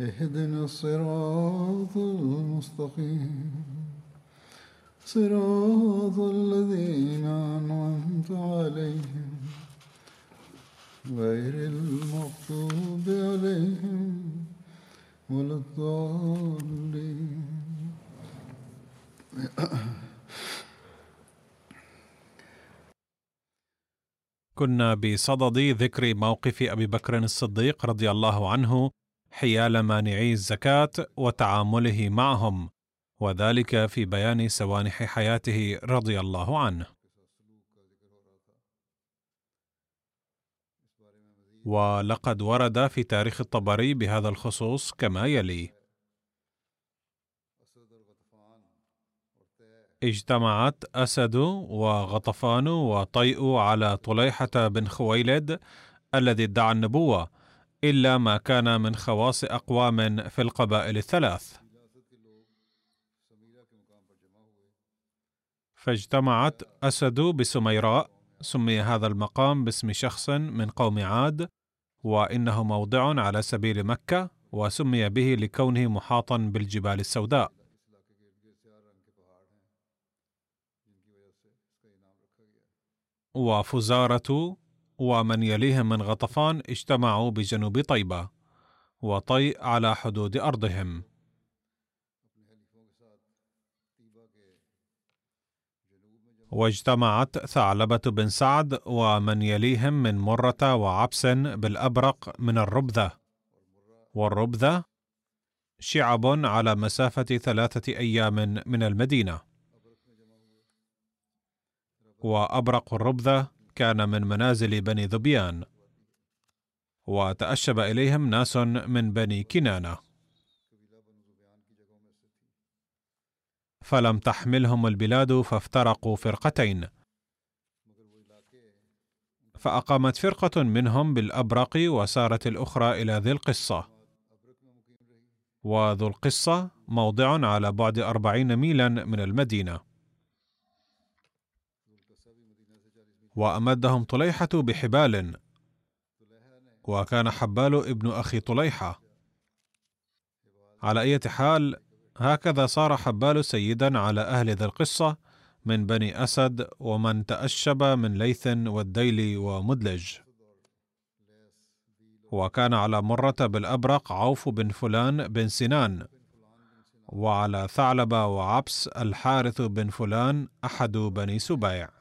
اهدنا الصراط المستقيم. صراط الذين أنعمت عليهم. غير المغضوب عليهم ولا الضالين. كنا بصدد ذكر موقف أبي بكر الصديق رضي الله عنه حيال مانعي الزكاة وتعامله معهم وذلك في بيان سوانح حياته رضي الله عنه. ولقد ورد في تاريخ الطبري بهذا الخصوص كما يلي. اجتمعت أسد وغطفان وطيء على طليحة بن خويلد الذي ادعى النبوة إلا ما كان من خواص أقوام في القبائل الثلاث. فاجتمعت أسد بسميراء سمي هذا المقام باسم شخص من قوم عاد وإنه موضع على سبيل مكة وسمي به لكونه محاطا بالجبال السوداء. وفزارة ومن يليهم من غطفان اجتمعوا بجنوب طيبة وطيء على حدود أرضهم. واجتمعت ثعلبة بن سعد ومن يليهم من مرة وعبس بالأبرق من الربذة. والربذة شعب على مسافة ثلاثة أيام من المدينة. وأبرق الربذة كان من منازل بني ذبيان. وتأشب إليهم ناس من بني كنانة. فلم تحملهم البلاد فافترقوا فرقتين. فأقامت فرقة منهم بالأبرق وسارت الأخرى إلى ذي القصة. وذو القصة موضع على بعد أربعين ميلا من المدينة. وأمدهم طليحة بحبال. وكان حبال ابن أخي طليحة. على أي حال هكذا صار حبال سيدا على أهل ذي القصة من بني أسد ومن تأشب من ليث والديل ومدلج. وكان على مرة بالأبرق عوف بن فلان بن سنان. وعلى ثعلبة وعبس الحارث بن فلان أحد بني سبيع.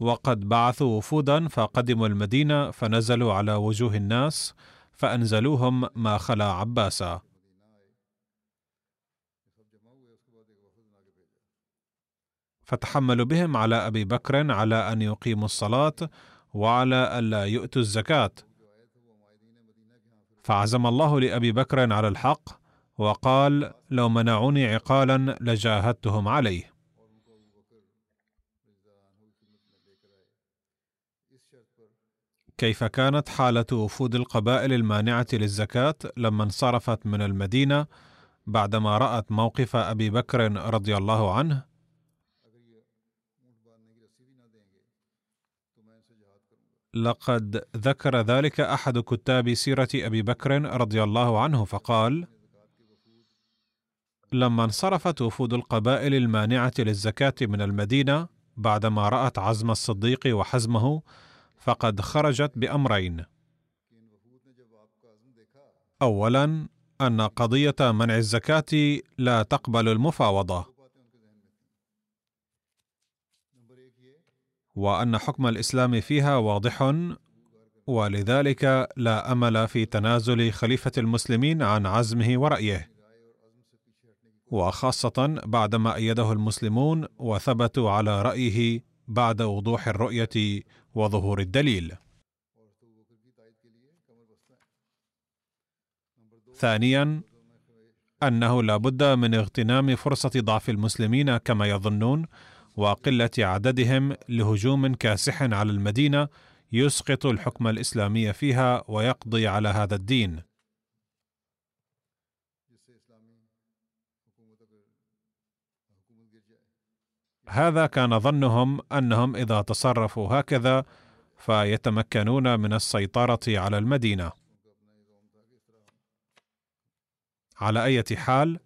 وقد بعثوا وفودا فقدموا المدينة فنزلوا على وجوه الناس فأنزلوهم ما خلا عباسا. فتحملوا بهم على أبي بكر على أن يقيموا الصلاة وعلى ألا يؤتوا الزكاة. فعزم الله لأبي بكر على الحق وقال لو منعوني عقالا لجاهدتهم عليه. كيف كانت حالة وفود القبائل المانعة للزكاة لما انصرفت من المدينة بعدما رأت موقف أبي بكر رضي الله عنه؟ لقد ذكر ذلك أحد كتاب سيرة أبي بكر رضي الله عنه فقال: لما انصرفت وفود القبائل المانعة للزكاة من المدينة بعدما رأت عزم الصديق وحزمه فقد خرجت بأمرين. اولا أن قضية منع الزكاة لا تقبل المفاوضة. وأن حكم الإسلام فيها واضح ولذلك لا أمل في تنازل خليفة المسلمين عن عزمه ورأيه. وخاصة بعدما أيده المسلمون وثبتوا على رأيه بعد وضوح الرؤية وظهور الدليل. ثانيا أنه لا بد من اغتنام فرصة ضعف المسلمين كما يظنون وقلة عددهم لهجوم كاسح على المدينة يسقط الحكم الإسلامي فيها ويقضي على هذا الدين. هذا كان ظنهم أنهم إذا تصرفوا هكذا فيتمكنون من السيطرة على المدينة. على أي حال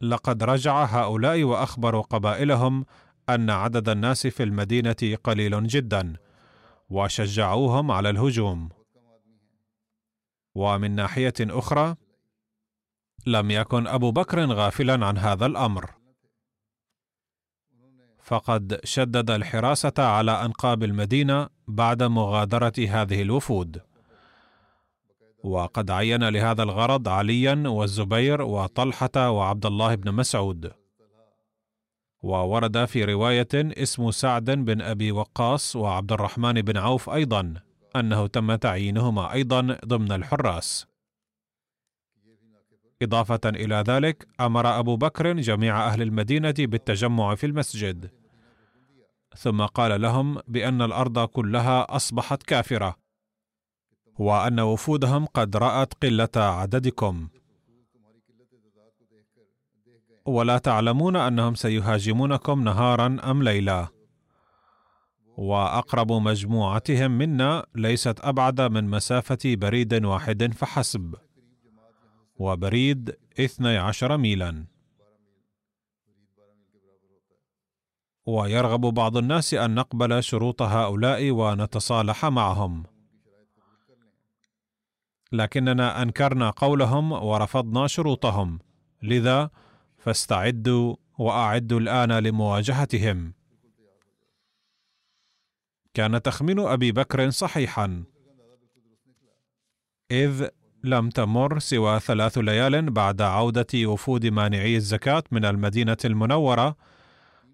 لقد رجع هؤلاء وأخبروا قبائلهم أن عدد الناس في المدينة قليل جدا وشجعوهم على الهجوم. ومن ناحية أخرى لم يكن أبو بكر غافلا عن هذا الأمر. فقد شدد الحراسة على أنقاب المدينة بعد مغادرة هذه الوفود. وقد عين لهذا الغرض عليا والزبير وطلحة وعبد الله بن مسعود. وورد في رواية اسم سعد بن أبي وقاص وعبد الرحمن بن عوف أيضا أنه تم تعيينهما أيضا ضمن الحراس. إضافة إلى ذلك أمر أبو بكر جميع أهل المدينة بالتجمع في المسجد. ثم قال لهم بأن الأرض كلها أصبحت كافرة وأن وفودهم قد رأت قلة عددكم. ولا تعلمون أنهم سيهاجمونكم نهارا أم ليلا. وأقرب مجموعتهم منا ليست أبعد من مسافة بريد واحد فحسب. وبريد اثني عشر ميلا. ويرغب بعض الناس أن نقبل شروط هؤلاء ونتصالح معهم. لكننا أنكرنا قولهم ورفضنا شروطهم. لذا فاستعدوا وأعدوا الآن لمواجهتهم. كان تخمين أبي بكر صحيحا. إذ لم تمر سوى ثلاث ليال بعد عودة وفود مانعي الزكاة من المدينة المنورة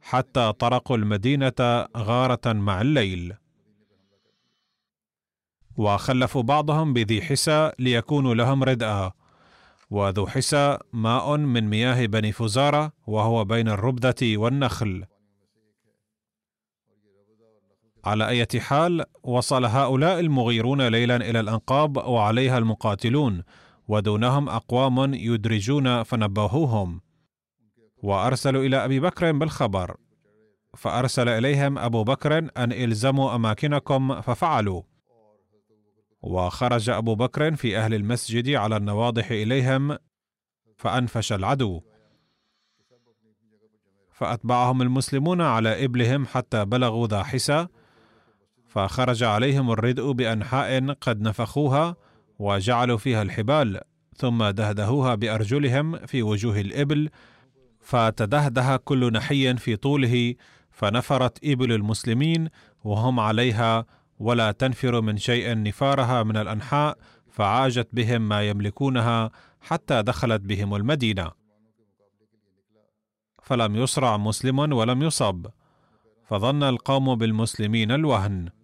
حتى طرقوا المدينة غارة مع الليل. وخلفوا بعضهم بذي حسى ليكونوا لهم ردءا وذو حسى ماء من مياه بني فزارة وهو بين الربدة والنخل. على أي حال وصل هؤلاء المغيرون ليلا إلى الأنقاب وعليها المقاتلون ودونهم أقوام يدرجون فنبهوهم. وأرسلوا إلى أبي بكر بالخبر. فأرسل إليهم أبو بكر أن إلزموا أماكنكم ففعلوا. وخرج أبو بكر في أهل المسجد على النواضح إليهم فأنفش العدو. فأتبعهم المسلمون على إبلهم حتى بلغوا ذا حسى فخرج عليهم الردء بأنحاء قد نفخوها وجعلوا فيها الحبال ثم دهدهوها بأرجلهم في وجوه الإبل فتدهده كل نحي في طوله فنفرت إبل المسلمين وهم عليها ولا تنفر من شيء نفارها من الأنحاء فعاجت بهم ما يملكونها حتى دخلت بهم المدينة. فلم يصرع مسلم ولم يصب فظن القوم بالمسلمين الوهن.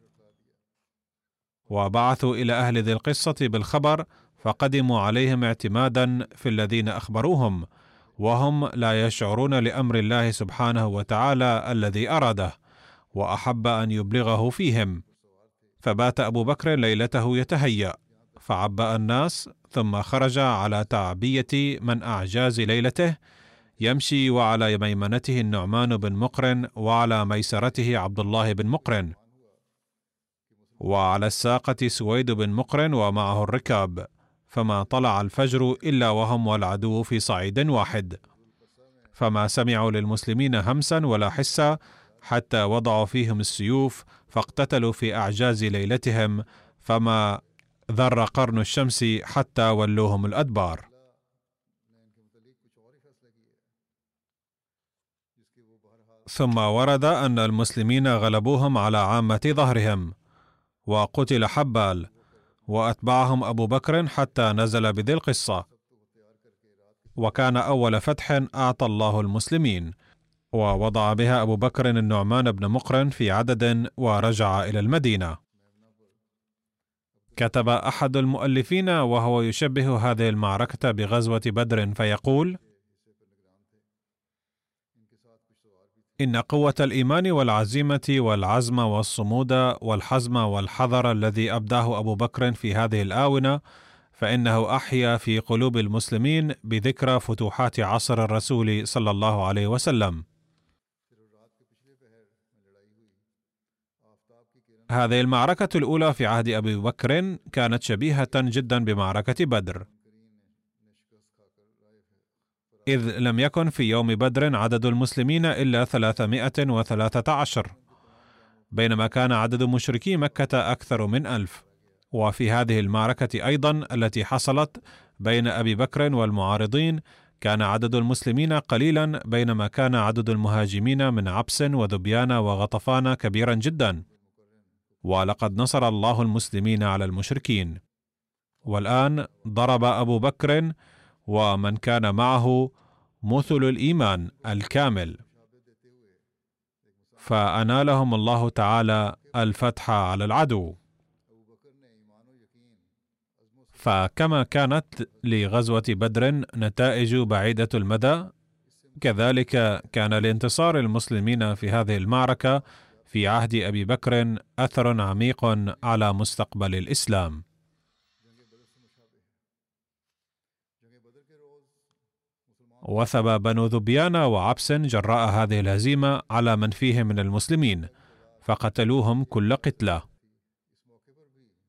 وبعثوا إلى أهل ذي القصة بالخبر فقدموا عليهم اعتمادا في الذين أخبروهم وهم لا يشعرون لأمر الله سبحانه وتعالى الذي أراده وأحب أن يبلغه فيهم. فبات أبو بكر ليلته يتهيأ فعبأ الناس ثم خرج على تعبية من أعجاز ليلته يمشي وعلى ميمنته النعمان بن مقرن وعلى ميسرته عبد الله بن مقرن. وعلى الساقة سويد بن مقرن ومعه الركاب فما طلع الفجر إلا وهم والعدو في صعيد واحد. فما سمعوا للمسلمين همسا ولا حسا حتى وضعوا فيهم السيوف فاقتتلوا في أعجاز ليلتهم فما ذر قرن الشمس حتى ولوهم الأدبار. ثم ورد أن المسلمين غلبوهم على عامة ظهرهم. وقتل حبال وأتبعهم أبو بكر حتى نزل بذي القصة. وكان أول فتح أعطى الله المسلمين ووضع بها أبو بكر النعمان بن مقرن في عدد ورجع إلى المدينة. كتب أحد المؤلفين وهو يشبه هذه المعركة بغزوة بدر فيقول إن قوة الإيمان والعزيمة والعزم والصمود والحزم والحذر الذي أبداه أبو بكر في هذه الآونة فإنه أحيا في قلوب المسلمين بذكرى فتوحات عصر الرسول صلى الله عليه وسلم. هذه المعركة الأولى في عهد أبي بكر كانت شبيهة جدا بمعركة بدر. إذ لم يكن في يوم بدر عدد المسلمين إلا ثلاثمائة وثلاثة عشر. بينما كان عدد مشركي مكة أكثر من ألف. وفي هذه المعركة أيضا التي حصلت بين أبي بكر والمعارضين كان عدد المسلمين قليلا بينما كان عدد المهاجمين من عبس وذبيان وغطفان كبيرا جدا. ولقد نصر الله المسلمين على المشركين. والآن ضرب أبو بكر ومن كان معه مثل الإيمان الكامل. فأنالهم الله تعالى الفتح على العدو. فكما كانت لغزوة بدر نتائج بعيدة المدى كذلك كان لانتصار المسلمين في هذه المعركة في عهد أبي بكر أثر عميق على مستقبل الإسلام. وثب بنو ذبيان وعبس جراء هذه الهزيمة على من فيهم من المسلمين فقتلوهم كل قتلة.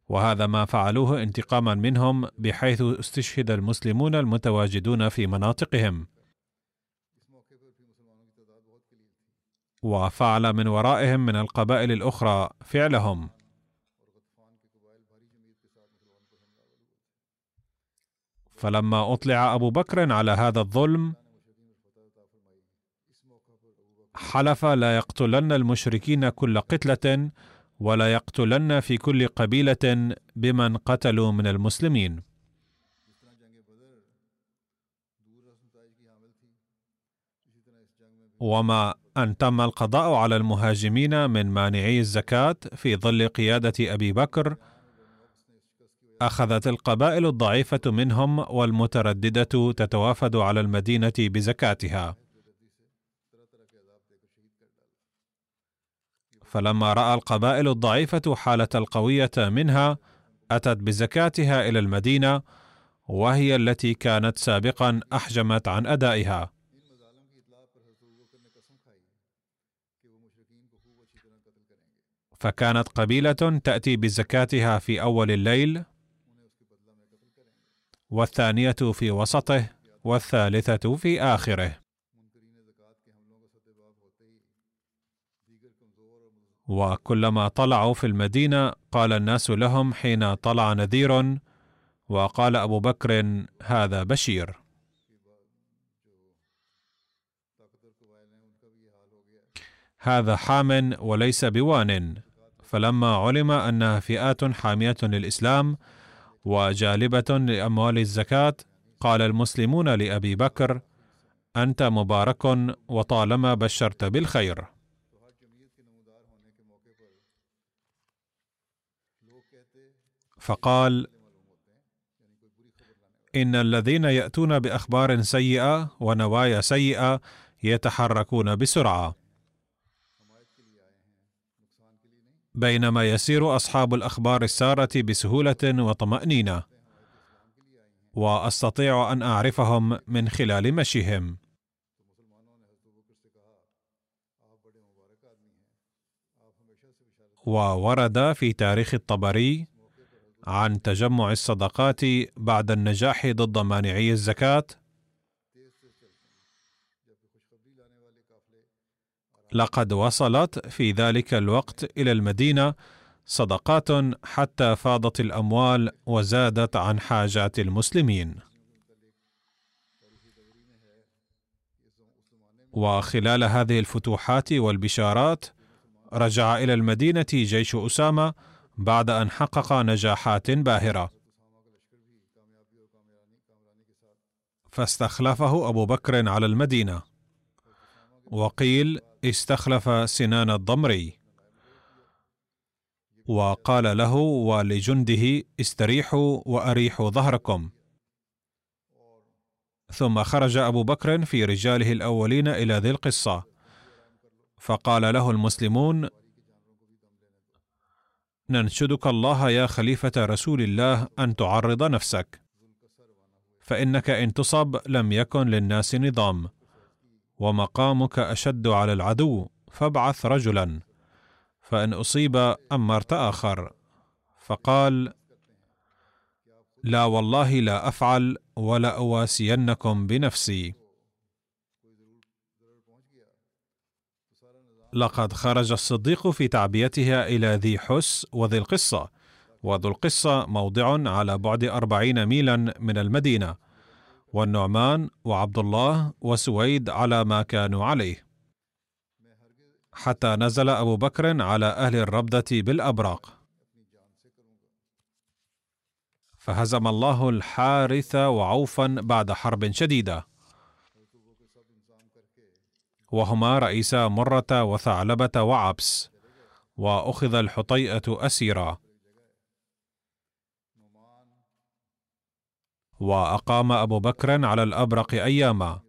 وهذا ما فعلوه انتقاما منهم بحيث استشهد المسلمون المتواجدون في مناطقهم. وفعل من ورائهم من القبائل الأخرى فعلهم. فلما أطلع أبو بكر على هذا الظلم حلف لا يقتلن المشركين كل قتلة ولا يقتلن في كل قبيلة بمن قتلوا من المسلمين. وما أن تم القضاء على المهاجمين من مانعي الزكاة في ظل قيادة أبي بكر أخذت القبائل الضعيفة منهم والمترددة تتوافد على المدينة بزكاتها. فلما رأى القبائل الضعيفة حالة القوية منها أتت بزكاتها إلى المدينة وهي التي كانت سابقا أحجمت عن أدائها. فكانت قبيلة تأتي بزكاتها في أول الليل والثانية في وسطه والثالثة في آخره. وكلما طلعوا في المدينة قال الناس لهم حين طلع نذير وقال أبو بكر هذا بشير. هذا حام وليس بوان. فلما علم أنها فئات حامية للإسلام وجالبة لأموال الزكاة قال المسلمون لأبي بكر أنت مبارك وطالما بشرت بالخير. فقال إن الذين يأتون بأخبار سيئة ونوايا سيئة يتحركون بسرعة. بينما يسير أصحاب الأخبار السارة بسهولة وطمأنينة. وأستطيع أن أعرفهم من خلال مشيهم. وورد في تاريخ الطبري عن تجمع الصدقات بعد النجاح ضد مانعي الزكاة لقد وصلت في ذلك الوقت إلى المدينة صدقات حتى فاضت الأموال وزادت عن حاجات المسلمين. وخلال هذه الفتوحات والبشارات رجع إلى المدينة جيش أسامة بعد أن حقق نجاحات باهرة. فاستخلفه أبو بكر على المدينة. وقيل استخلف سنان الضمري وقال له ولجنده استريحوا واريحوا ظهركم. ثم خرج أبو بكر في رجاله الأولين إلى ذي القصة. فقال له المسلمون ننشدك الله يا خليفة رسول الله أن تعرض نفسك فإنك إن تصب لم يكن للناس نظام. ومقامك أشد على العدو فابعث رجلا. فإن أصيب أمرت آخر. فقال لا والله لا أفعل ولا أواسينكم بنفسي. لقد خرج الصديق في تعبيتها إلى ذي حس وذي القصة. وذو القصة موضع على بعد أربعين ميلا من المدينة. والنعمان وعبد الله وسويد على ما كانوا عليه. حتى نزل أبو بكر على أهل الربدة بالأبراق. فهزم الله الحارث وعوفا بعد حرب شديدة. وهما رئيسا مرة وثعلبة وعبس. وأخذ الحطيئة أسيرا. وأقام أبو بكر على الأبرق أياما.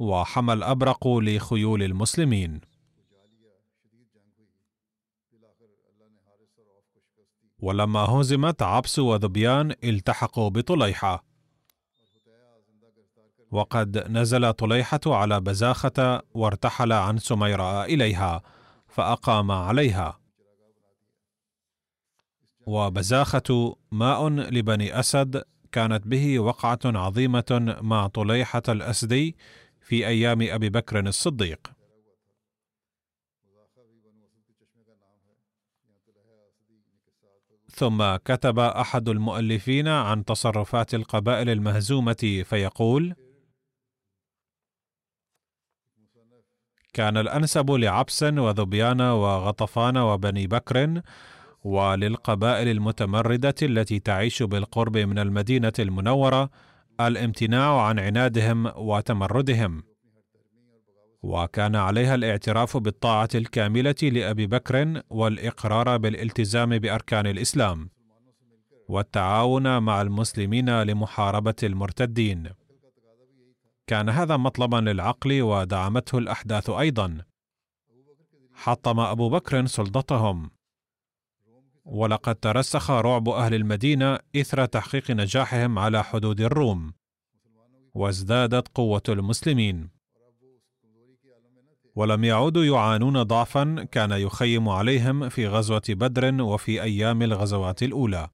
وحمى الأبرق لخيول المسلمين. ولما هزمت عبس وذبيان التحقوا بطليحة. وقد نزل طليحة على بزاخة وارتحل عن سميراء إليها فأقام عليها. وبزاخة ماء لبني أسد كانت به وقعة عظيمة مع طليحة الأسدي في أيام أبي بكر الصديق. ثم كتب أحد المؤلفين عن تصرفات القبائل المهزومة فيقول كان الأنسب لعبس وذبيان وغطفان وبني بكر وللقبائل المتمردة التي تعيش بالقرب من المدينة المنورة الامتناع عن عنادهم وتمردهم. وكان عليها الاعتراف بالطاعة الكاملة لأبي بكر والإقرار بالالتزام بأركان الإسلام والتعاون مع المسلمين لمحاربة المرتدين. كان هذا مطلبا للعقل ودعمته الأحداث أيضا. حطم أبو بكر سلطتهم. ولقد ترسخ رعب أهل المدينة إثر تحقيق نجاحهم على حدود الروم وازدادت قوة المسلمين. ولم يعودوا يعانون ضعفا كان يخيم عليهم في غزوة بدر وفي أيام الغزوات الأولى.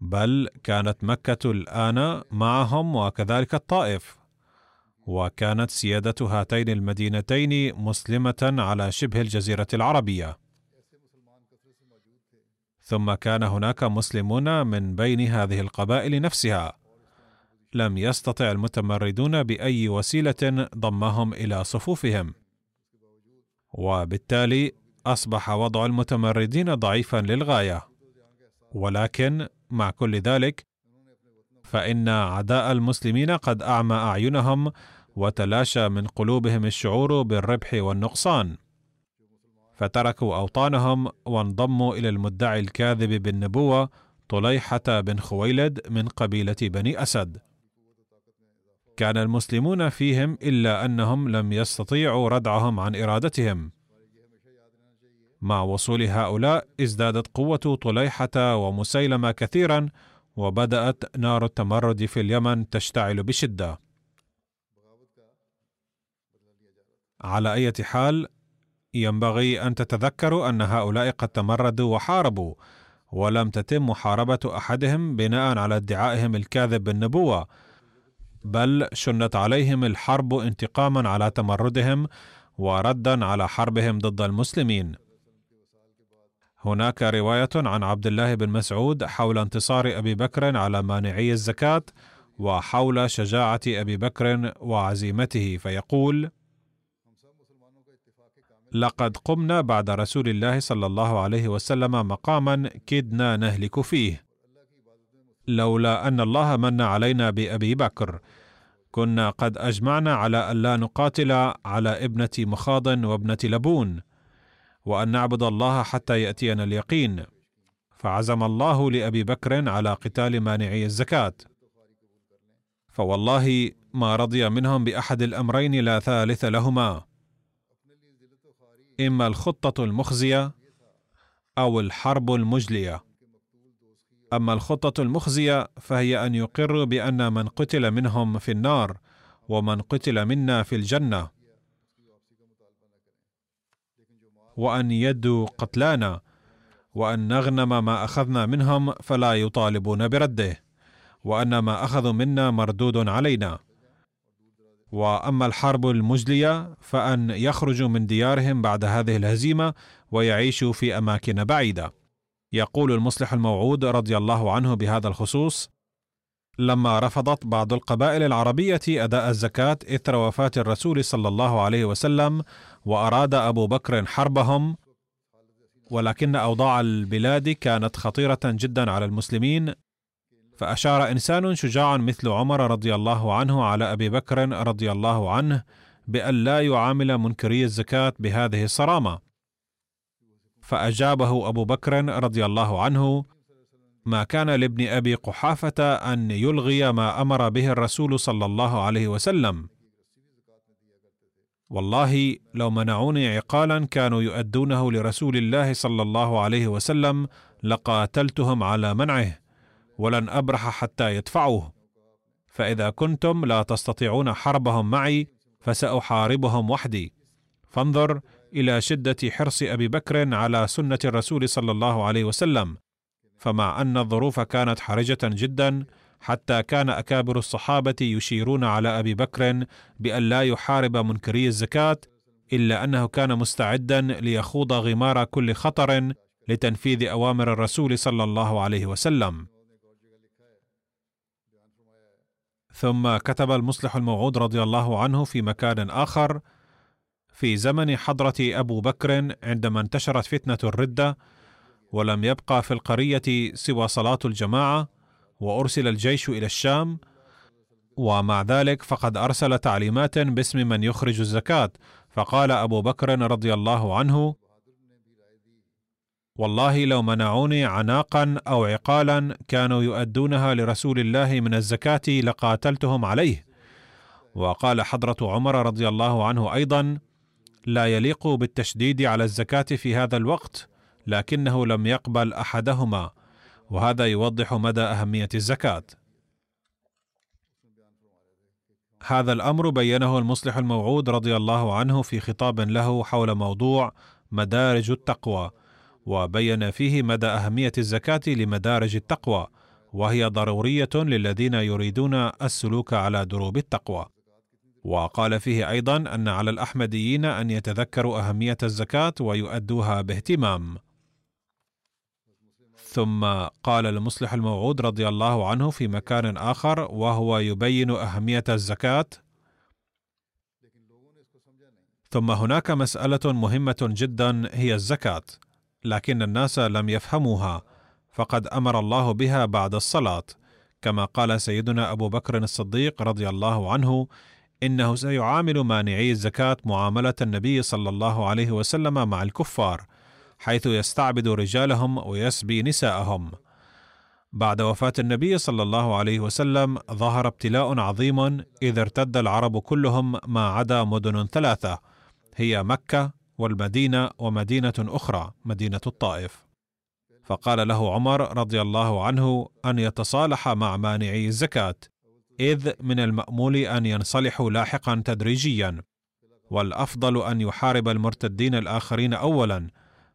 بل كانت مكة الآن معهم وكذلك الطائف وكانت سيادة هاتين المدينتين مسلمة على شبه الجزيرة العربية. ثم كان هناك مسلمون من بين هذه القبائل نفسها. لم يستطع المتمردون بأي وسيلة ضمهم إلى صفوفهم. وبالتالي أصبح وضع المتمردين ضعيفا للغاية. ولكن مع كل ذلك فإن عداء المسلمين قد أعمى أعينهم وتلاشى من قلوبهم الشعور بالربح والنقصان. فتركوا أوطانهم وانضموا إلى المدعي الكاذب بالنبوة طليحة بن خويلد من قبيلة بني أسد. كان المسلمون فيهم إلا أنهم لم يستطيعوا ردعهم عن إرادتهم. مع وصول هؤلاء ازدادت قوة طليحة ومسيلمة كثيرا وبدأت نار التمرد في اليمن تشتعل بشدة. على أي حال ينبغي أن تتذكروا أن هؤلاء قد تمردوا وحاربوا ولم تتم محاربة أحدهم بناء على ادعائهم الكاذب بالنبوة بل شنت عليهم الحرب انتقاما على تمردهم وردا على حربهم ضد المسلمين. هناك رواية عن عبد الله بن مسعود حول انتصار أبي بكر على مانعي الزكاة وحول شجاعة أبي بكر وعزيمته فيقول لقد قمنا بعد رسول الله صلى الله عليه وسلم مقاما كدنا نهلك فيه. لولا أن الله من علينا بأبي بكر. كنا قد أجمعنا على الا نقاتل على ابنة مخاض وابنة لبون وأن نعبد الله حتى يأتينا اليقين. فعزم الله لأبي بكر على قتال مانعي الزكاة. فوالله ما رضي منهم بأحد الأمرين لا ثالث لهما. إما الخطة المخزية أو الحرب المجلية. أما الخطة المخزية فهي أن يقروا بأن من قتل منهم في النار ومن قتل منا في الجنة. وأن يدوا قتلانا وأن نغنم ما أخذنا منهم فلا يطالبون برده وأن ما أخذوا منا مردود علينا. وأما الحرب المجلية فأن يخرجوا من ديارهم بعد هذه الهزيمة ويعيشوا في أماكن بعيدة. يقول المصلح الموعود رضي الله عنه بهذا الخصوص لما رفضت بعض القبائل العربية أداء الزكاة إثر وفاة الرسول صلى الله عليه وسلم وأراد أبو بكر حربهم ولكن أوضاع البلاد كانت خطيرة جدا على المسلمين فأشار إنسان شجاع مثل عمر رضي الله عنه على أبي بكر رضي الله عنه بأن لا يعامل منكري الزكاة بهذه الصرامة. فأجابه أبو بكر رضي الله عنه ما كان لابن أبي قحافة أن يلغي ما أمر به الرسول صلى الله عليه وسلم. والله لو منعوني عقالا كانوا يؤدونه لرسول الله صلى الله عليه وسلم لقاتلتهم على منعه. ولن أبرح حتى يدفعوه. فإذا كنتم لا تستطيعون حربهم معي فسأحاربهم وحدي. فانظر إلى شدة حرص أبي بكر على سنة الرسول صلى الله عليه وسلم. فمع أن الظروف كانت حرجة جدا حتى كان أكابر الصحابة يشيرون على أبي بكر بأن لا يحارب منكري الزكاة إلا أنه كان مستعدا ليخوض غمار كل خطر لتنفيذ أوامر الرسول صلى الله عليه وسلم. ثم كتب المصلح الموعود رضي الله عنه في مكان آخر في زمن حضرة أبو بكر عندما انتشرت فتنة الردة ولم يبقى في القرية سوى صلاة الجماعة وأرسل الجيش إلى الشام ومع ذلك فقد أرسل تعليمات باسم من يخرج الزكاة. فقال أبو بكر رضي الله عنه والله لو منعوني عناقا أو عقالا كانوا يؤدونها لرسول الله من الزكاة لقاتلتهم عليه. وقال حضرة عمر رضي الله عنه أيضا لا يليق بالتشديد على الزكاة في هذا الوقت لكنه لم يقبل أحدهما وهذا يوضح مدى أهمية الزكاة. هذا الأمر بينه المصلح الموعود رضي الله عنه في خطاب له حول موضوع مدارج التقوى. وبين فيه مدى أهمية الزكاة لمدارج التقوى وهي ضرورية للذين يريدون السلوك على دروب التقوى. وقال فيه أيضا أن على الأحمديين أن يتذكروا أهمية الزكاة ويؤدوها باهتمام. ثم قال المصلح الموعود رضي الله عنه في مكان آخر وهو يبين أهمية الزكاة. ثم هناك مسألة مهمة جدا هي الزكاة. لكن الناس لم يفهموها فقد أمر الله بها بعد الصلاة. كما قال سيدنا أبو بكر الصديق رضي الله عنه إنه سيعامل مانعي الزكاة معاملة النبي صلى الله عليه وسلم مع الكفار حيث يستعبد رجالهم ويسبي نساءهم. بعد وفاة النبي صلى الله عليه وسلم ظهر ابتلاء عظيم إذ ارتد العرب كلهم ما عدا مدن ثلاثة هي مكة والمدينة ومدينة أخرى مدينة الطائف. فقال له عمر رضي الله عنه أن يتصالح مع مانعي الزكاة إذ من المأمول أن ينصلحوا لاحقا تدريجيا. والأفضل أن يحارب المرتدين الآخرين اولا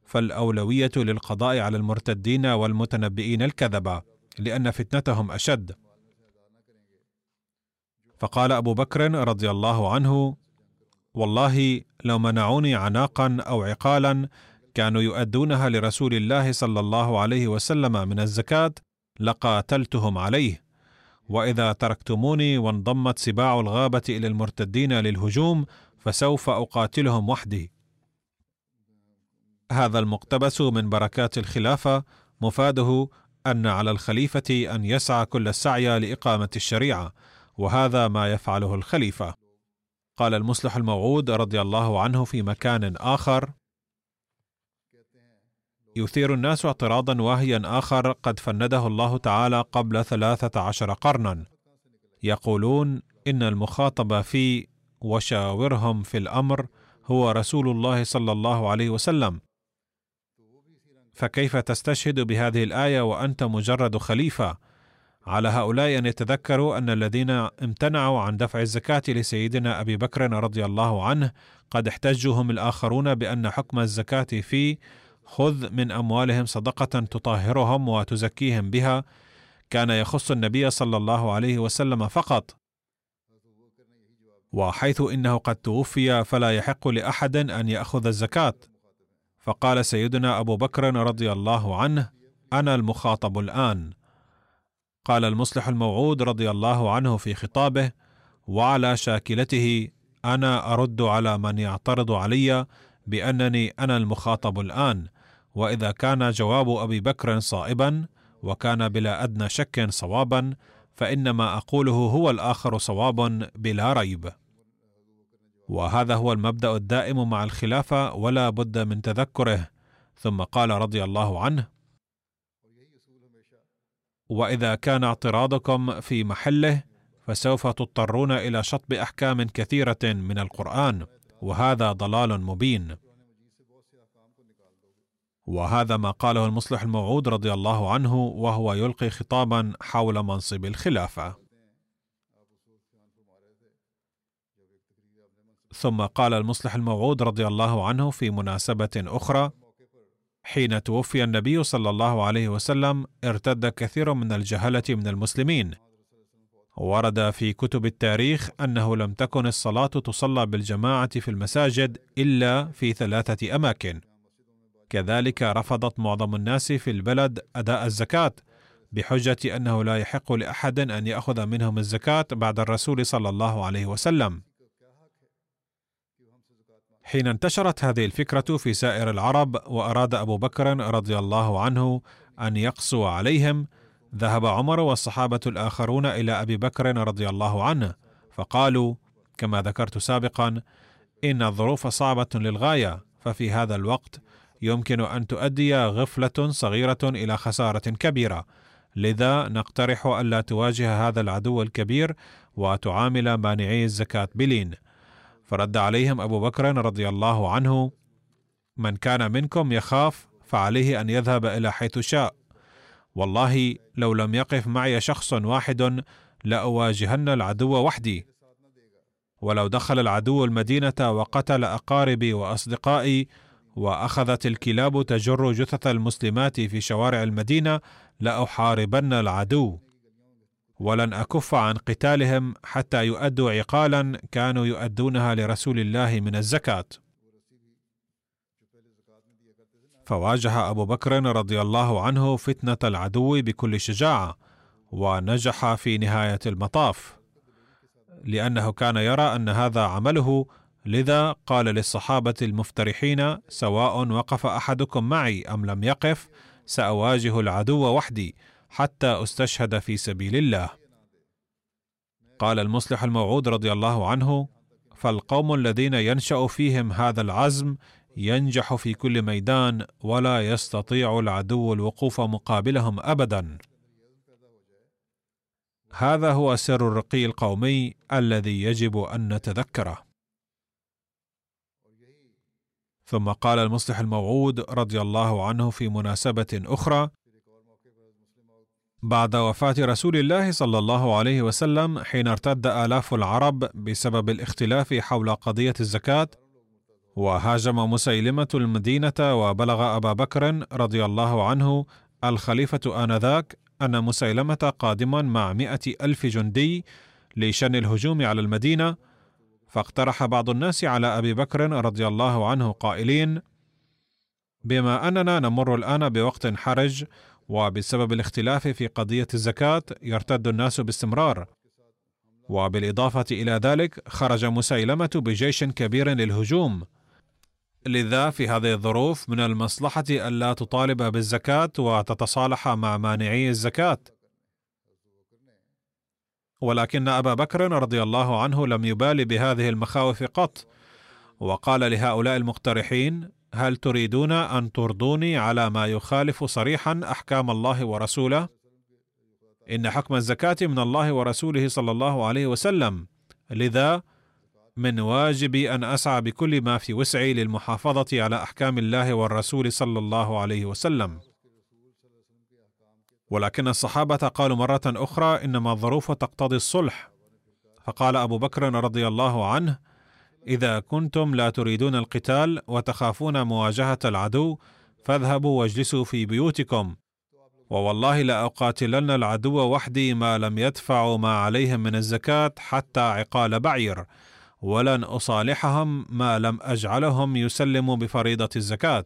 فالأولوية للقضاء على المرتدين والمتنبئين الكذبه لأن فتنتهم أشد. فقال أبو بكر رضي الله عنه والله لو منعوني عناقا أو عقالا كانوا يؤدونها لرسول الله صلى الله عليه وسلم من الزكاة لقاتلتهم عليه. وإذا تركتموني وانضمت سباع الغابة إلى المرتدين للهجوم فسوف أقاتلهم وحدي. هذا المقتبس من بركات الخلافة مفاده أن على الخليفة أن يسعى كل السعي لإقامة الشريعة وهذا ما يفعله الخليفة. قال المصلح الموعود رضي الله عنه في مكان آخر يثير الناس اعتراضا واهيا آخر قد فنده الله تعالى قبل ثلاثة عشر قرنا. يقولون إن المخاطب في وشاورهم في الأمر هو رسول الله صلى الله عليه وسلم. فكيف تستشهد بهذه الآية وأنت مجرد خليفة؟ على هؤلاء أن يتذكروا أن الذين امتنعوا عن دفع الزكاة لسيدنا أبي بكر رضي الله عنه قد احتجوا هم الآخرون بأن حكم الزكاة في خذ من أموالهم صدقة تطهرهم وتزكيهم بها. كان يخص النبي صلى الله عليه وسلم فقط. وحيث إنه قد توفي فلا يحق لأحد أن يأخذ الزكاة. فقال سيدنا أبو بكر رضي الله عنه أنا المخاطب الآن. قال المصلح الموعود رضي الله عنه في خطابه وعلى شاكلته أنا أرد على من يعترض علي بأنني أنا المخاطب الآن وإذا كان جواب أبي بكر صائبا وكان بلا أدنى شك صوابا فان ما أقوله هو الآخر صواب بلا ريب. وهذا هو المبدأ الدائم مع الخلافة ولا بد من تذكره. ثم قال رضي الله عنه وإذا كان اعتراضكم في محله فسوف تضطرون إلى شطب أحكام كثيرة من القرآن وهذا ضلال مبين. وهذا ما قاله المصلح الموعود رضي الله عنه وهو يلقي خطابا حول منصب الخلافة. ثم قال المصلح الموعود رضي الله عنه في مناسبة أخرى حين توفي النبي صلى الله عليه وسلم ارتد كثير من الجهله من المسلمين. ورد في كتب التاريخ أنه لم تكن الصلاة تصلى بالجماعة في المساجد إلا في ثلاثة أماكن. كذلك رفضت معظم الناس في البلد أداء الزكاة بحجة أنه لا يحق لأحد أن يأخذ منهم الزكاة بعد الرسول صلى الله عليه وسلم. حين انتشرت هذه الفكرة في سائر العرب وأراد أبو بكر رضي الله عنه أن يقسو عليهم ذهب عمر والصحابة الآخرون إلى أبي بكر رضي الله عنه فقالوا كما ذكرت سابقا إن الظروف صعبة للغاية ففي هذا الوقت يمكن أن تؤدي غفلة صغيرة إلى خسارة كبيرة لذا نقترح الا تواجه هذا العدو الكبير وتعامل مانعي الزكاة بلين فرد عليهم أبو بكر رضي الله عنه من كان منكم يخاف فعليه أن يذهب إلى حيث شاء. والله لو لم يقف معي شخص واحد لأواجهن العدو وحدي. ولو دخل العدو المدينة وقتل أقاربي وأصدقائي وأخذت الكلاب تجر جثث المسلمات في شوارع المدينة لأحاربن العدو. ولن أكف عن قتالهم حتى يؤدوا عقالا كانوا يؤدونها لرسول الله من الزكاة. فواجه أبو بكر رضي الله عنه فتنة العدو بكل شجاعة ونجح في نهاية المطاف لأنه كان يرى أن هذا عمله لذا قال للصحابة المفترحين سواء وقف أحدكم معي أم لم يقف سأواجه العدو وحدي. حتى استشهد في سبيل الله. قال المصلح الموعود رضي الله عنه فالقوم الذين ينشأ فيهم هذا العزم ينجح في كل ميدان ولا يستطيع العدو الوقوف مقابلهم ابدا. هذا هو سر الرقي القومي الذي يجب أن نتذكره. ثم قال المصلح الموعود رضي الله عنه في مناسبة أخرى بعد وفاة رسول الله صلى الله عليه وسلم حين ارتد آلاف العرب بسبب الاختلاف حول قضية الزكاة وهاجم مسيلمة المدينة وبلغ أبا بكر رضي الله عنه الخليفة آنذاك أن مسيلمة قادما مع مائه ألف جندي لشن الهجوم على المدينة فاقترح بعض الناس على أبي بكر رضي الله عنه قائلين بما أننا نمر الآن بوقت حرج وبسبب الاختلاف في قضية الزكاة يرتد الناس باستمرار. وبالإضافة إلى ذلك خرج مسيلمة بجيش كبير للهجوم. لذا في هذه الظروف من المصلحة ألا تطالب بالزكاة وتتصالح مع مانعي الزكاة. ولكن أبا بكر رضي الله عنه لم يبال بهذه المخاوف قط. وقال لهؤلاء المقترحين هل تريدون أن ترضوني على ما يخالف صريحا أحكام الله ورسوله؟ إن حكم الزكاة من الله ورسوله صلى الله عليه وسلم. لذا من واجبي أن أسعى بكل ما في وسعي للمحافظة على أحكام الله والرسول صلى الله عليه وسلم. ولكن الصحابة قالوا مرة أخرى انما الظروف تقتضي الصلح. فقال أبو بكر رضي الله عنه إذا كنتم لا تريدون القتال وتخافون مواجهة العدو فاذهبوا واجلسوا في بيوتكم. ووالله لاقاتلن العدو وحدي ما لم يدفعوا ما عليهم من الزكاة حتى عقال بعير ولن أصالحهم ما لم أجعلهم يسلموا بفريضة الزكاة.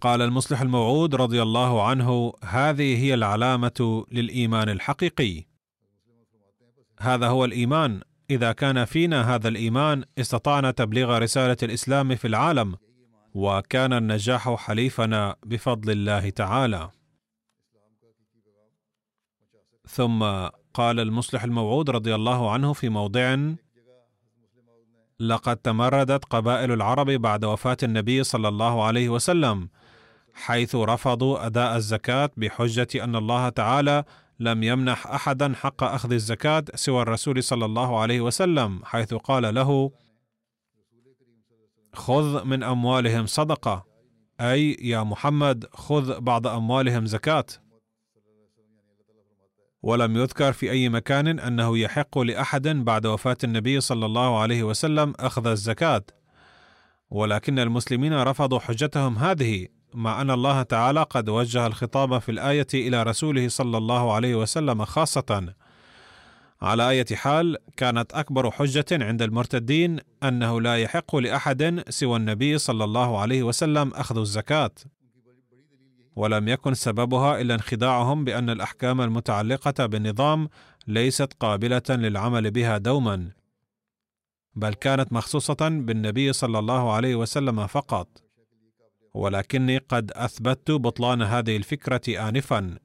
قال المصلح الموعود رضي الله عنه هذه هي العلامة للإيمان الحقيقي. هذا هو الإيمان إذا كان فينا هذا الإيمان استطعنا تبليغ رسالة الإسلام في العالم وكان النجاح حليفنا بفضل الله تعالى. ثم قال المصلح الموعود رضي الله عنه في موضع لقد تمردت قبائل العرب بعد وفاة النبي صلى الله عليه وسلم حيث رفضوا أداء الزكاة بحجة أن الله تعالى لم يمنح أحدا حق أخذ الزكاة سوى الرسول صلى الله عليه وسلم حيث قال له خذ من أموالهم صدقة. أي يا محمد خذ بعض أموالهم زكاة. ولم يذكر في أي مكان أنه يحق لأحد بعد وفاة النبي صلى الله عليه وسلم أخذ الزكاة. ولكن المسلمين رفضوا حجتهم هذه. مع أن الله تعالى قد وجه الخطاب في الآية إلى رسوله صلى الله عليه وسلم خاصة. على اية حال كانت أكبر حجة عند المرتدين أنه لا يحق لأحد سوى النبي صلى الله عليه وسلم أخذ الزكاة. ولم يكن سببها إلا انخداعهم بأن الأحكام المتعلقة بالنظام ليست قابلة للعمل بها دوما بل كانت مخصوصة بالنبي صلى الله عليه وسلم فقط. ولكني قد أثبتت بطلان هذه الفكرة انفا.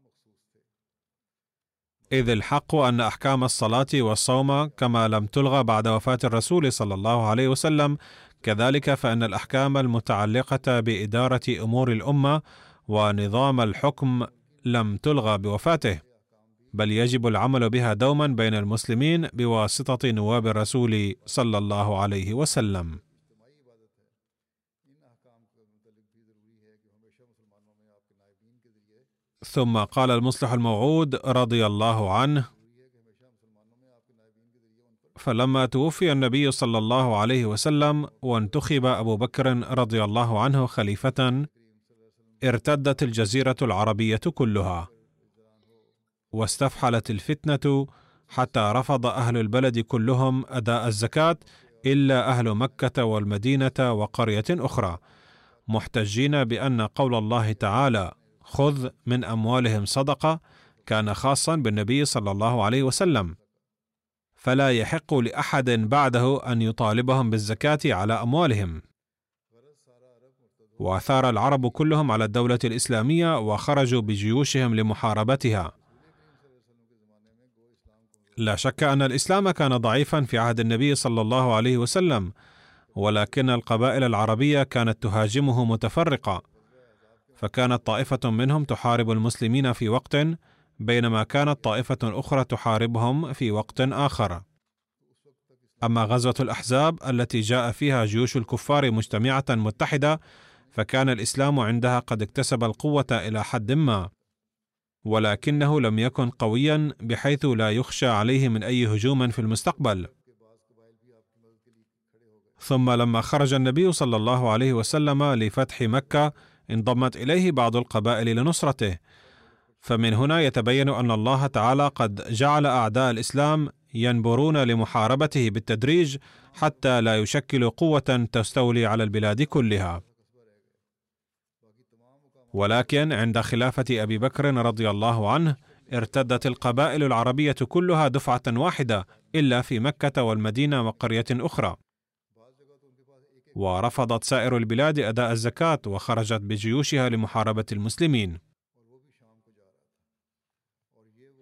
إذ الحق أن أحكام الصلاة والصوم كما لم تلغى بعد وفاة الرسول صلى الله عليه وسلم كذلك فإن الأحكام المتعلقة بإدارة أمور الأمة ونظام الحكم لم تلغى بوفاته بل يجب العمل بها دوما بين المسلمين بواسطة نواب الرسول صلى الله عليه وسلم. ثم قال المصلح الموعود رضي الله عنه. فلما توفي النبي صلى الله عليه وسلم وانتخب أبو بكر رضي الله عنه خليفة ارتدت الجزيرة العربية كلها. واستفحلت الفتنة حتى رفض أهل البلد كلهم أداء الزكاة إلا أهل مكة والمدينة وقرية أخرى محتجين بأن قول الله تعالى خذ من أموالهم صدقة كان خاصا بالنبي صلى الله عليه وسلم. فلا يحق لأحد بعده أن يطالبهم بالزكاة على أموالهم. وأثار العرب كلهم على الدولة الإسلامية وخرجوا بجيوشهم لمحاربتها. لا شك أن الإسلام كان ضعيفا في عهد النبي صلى الله عليه وسلم ولكن القبائل العربية كانت تهاجمه متفرقة. فكانت طائفة منهم تحارب المسلمين في وقت بينما كانت طائفة أخرى تحاربهم في وقت آخر. أما غزوة الأحزاب التي جاء فيها جيوش الكفار مجتمعة متحدة فكان الإسلام عندها قد اكتسب القوة إلى حد ما. ولكنه لم يكن قويا بحيث لا يخشى عليه من أي هجوم في المستقبل. ثم لما خرج النبي صلى الله عليه وسلم لفتح مكة انضمت إليه بعض القبائل لنصرته. فمن هنا يتبين أن الله تعالى قد جعل أعداء الإسلام ينبرون لمحاربته بالتدريج حتى لا يشكلوا قوة تستولي على البلاد كلها. ولكن عند خلافة أبي بكر رضي الله عنه ارتدت القبائل العربية كلها دفعة واحدة إلا في مكة والمدينة وقرية أخرى. ورفضت سائر البلاد أداء الزكاة وخرجت بجيوشها لمحاربة المسلمين.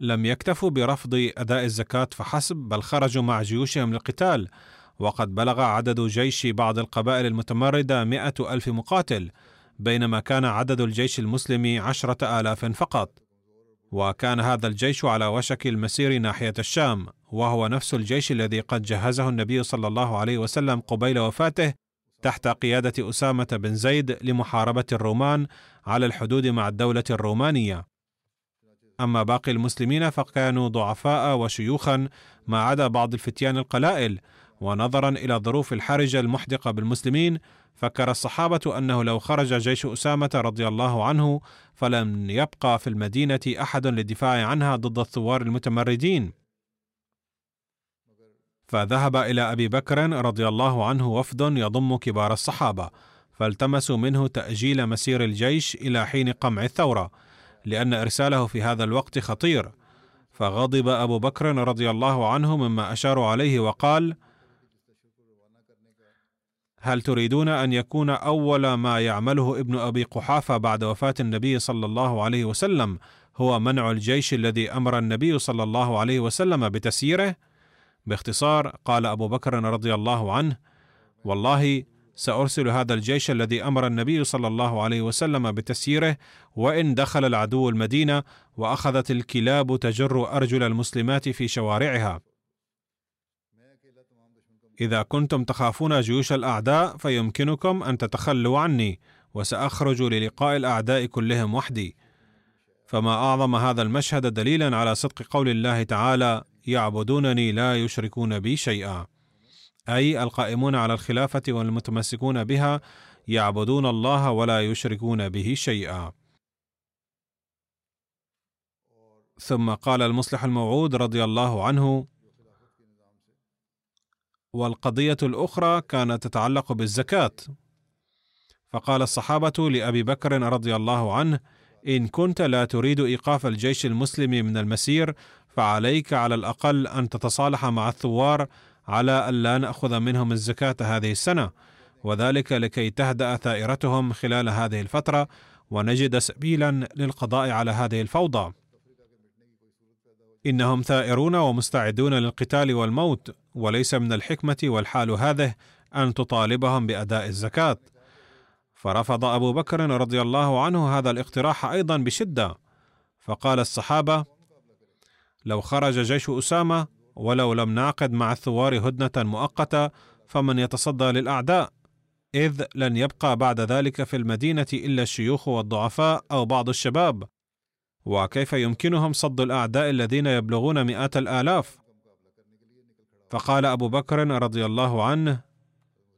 لم يكتفوا برفض أداء الزكاة فحسب بل خرجوا مع جيوشهم للقتال. وقد بلغ عدد جيش بعض القبائل المتمردة مئة ألف مقاتل بينما كان عدد الجيش المسلم عشرة آلاف فقط. وكان هذا الجيش على وشك المسير ناحية الشام وهو نفس الجيش الذي قد جهزه النبي صلى الله عليه وسلم قبيل وفاته تحت قيادة أسامة بن زيد لمحاربة الرومان على الحدود مع الدولة الرومانية. أما باقي المسلمين فكانوا ضعفاء وشيوخا ما عدا بعض الفتيان القلائل، ونظرا إلى الظروف الحرجة المحدقة بالمسلمين، فكر الصحابة أنه لو خرج جيش أسامة رضي الله عنه فلم يبقى في المدينة أحد للدفاع عنها ضد الثوار المتمردين. فذهب إلى أبي بكر رضي الله عنه وفد يضم كبار الصحابة فالتمسوا منه تأجيل مسير الجيش إلى حين قمع الثورة لأن إرساله في هذا الوقت خطير. فغضب أبو بكر رضي الله عنه مما أشاروا عليه وقال هل تريدون أن يكون أول ما يعمله ابن أبي قحافة بعد وفاة النبي صلى الله عليه وسلم هو منع الجيش الذي أمر النبي صلى الله عليه وسلم بتسييره باختصار قال أبو بكر رضي الله عنه والله سأرسل هذا الجيش الذي أمر النبي صلى الله عليه وسلم بتسييره وإن دخل العدو المدينة وأخذت الكلاب تجر أرجل المسلمات في شوارعها. إذا كنتم تخافون جيوش الأعداء فيمكنكم أن تتخلوا عني وسأخرج للقاء الأعداء كلهم وحدي. فما أعظم هذا المشهد دليلا على صدق قول الله تعالى يعبدونني لا يشركون بي شيئا. أي القائمون على الخلافة والمتمسكون بها يعبدون الله ولا يشركون به شيئا. ثم قال المصلح الموعود رضي الله عنه والقضية الأخرى كانت تتعلق بالزكاة. فقال الصحابة لأبي بكر رضي الله عنه إن كنت لا تريد إيقاف الجيش المسلم من المسير فعليك على الأقل أن تتصالح مع الثوار على الا نأخذ منهم الزكاة هذه السنة. وذلك لكي تهدأ ثائرتهم خلال هذه الفترة ونجد سبيلا للقضاء على هذه الفوضى. إنهم ثائرون ومستعدون للقتال والموت وليس من الحكمة والحال هذه أن تطالبهم بأداء الزكاة. فرفض أبو بكر رضي الله عنه هذا الاقتراح أيضا بشدة. فقال الصحابة لو خرج جيش أسامة ولو لم نعقد مع الثوار هدنة مؤقتة فمن يتصدى للأعداء إذ لن يبقى بعد ذلك في المدينة إلا الشيوخ والضعفاء أو بعض الشباب. وكيف يمكنهم صد الأعداء الذين يبلغون مئات الآلاف؟ فقال أبو بكر رضي الله عنه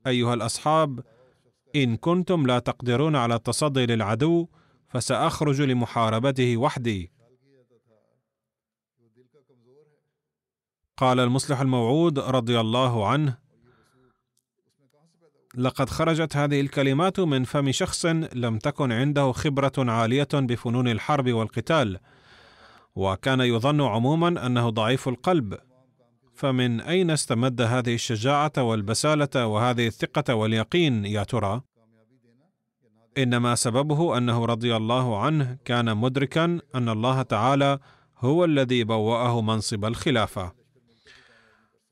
أيها الأصحاب إن كنتم لا تقدرون على التصدي للعدو فسأخرج لمحاربته وحدي. قال المصلح الموعود رضي الله عنه لقد خرجت هذه الكلمات من فم شخص لم تكن عنده خبرة عالية بفنون الحرب والقتال وكان يظن عموما أنه ضعيف القلب. فمن أين استمد هذه الشجاعة والبسالة وهذه الثقة واليقين يا ترى؟ إنما سببه أنه رضي الله عنه كان مدركا أن الله تعالى هو الذي بوأه منصب الخلافة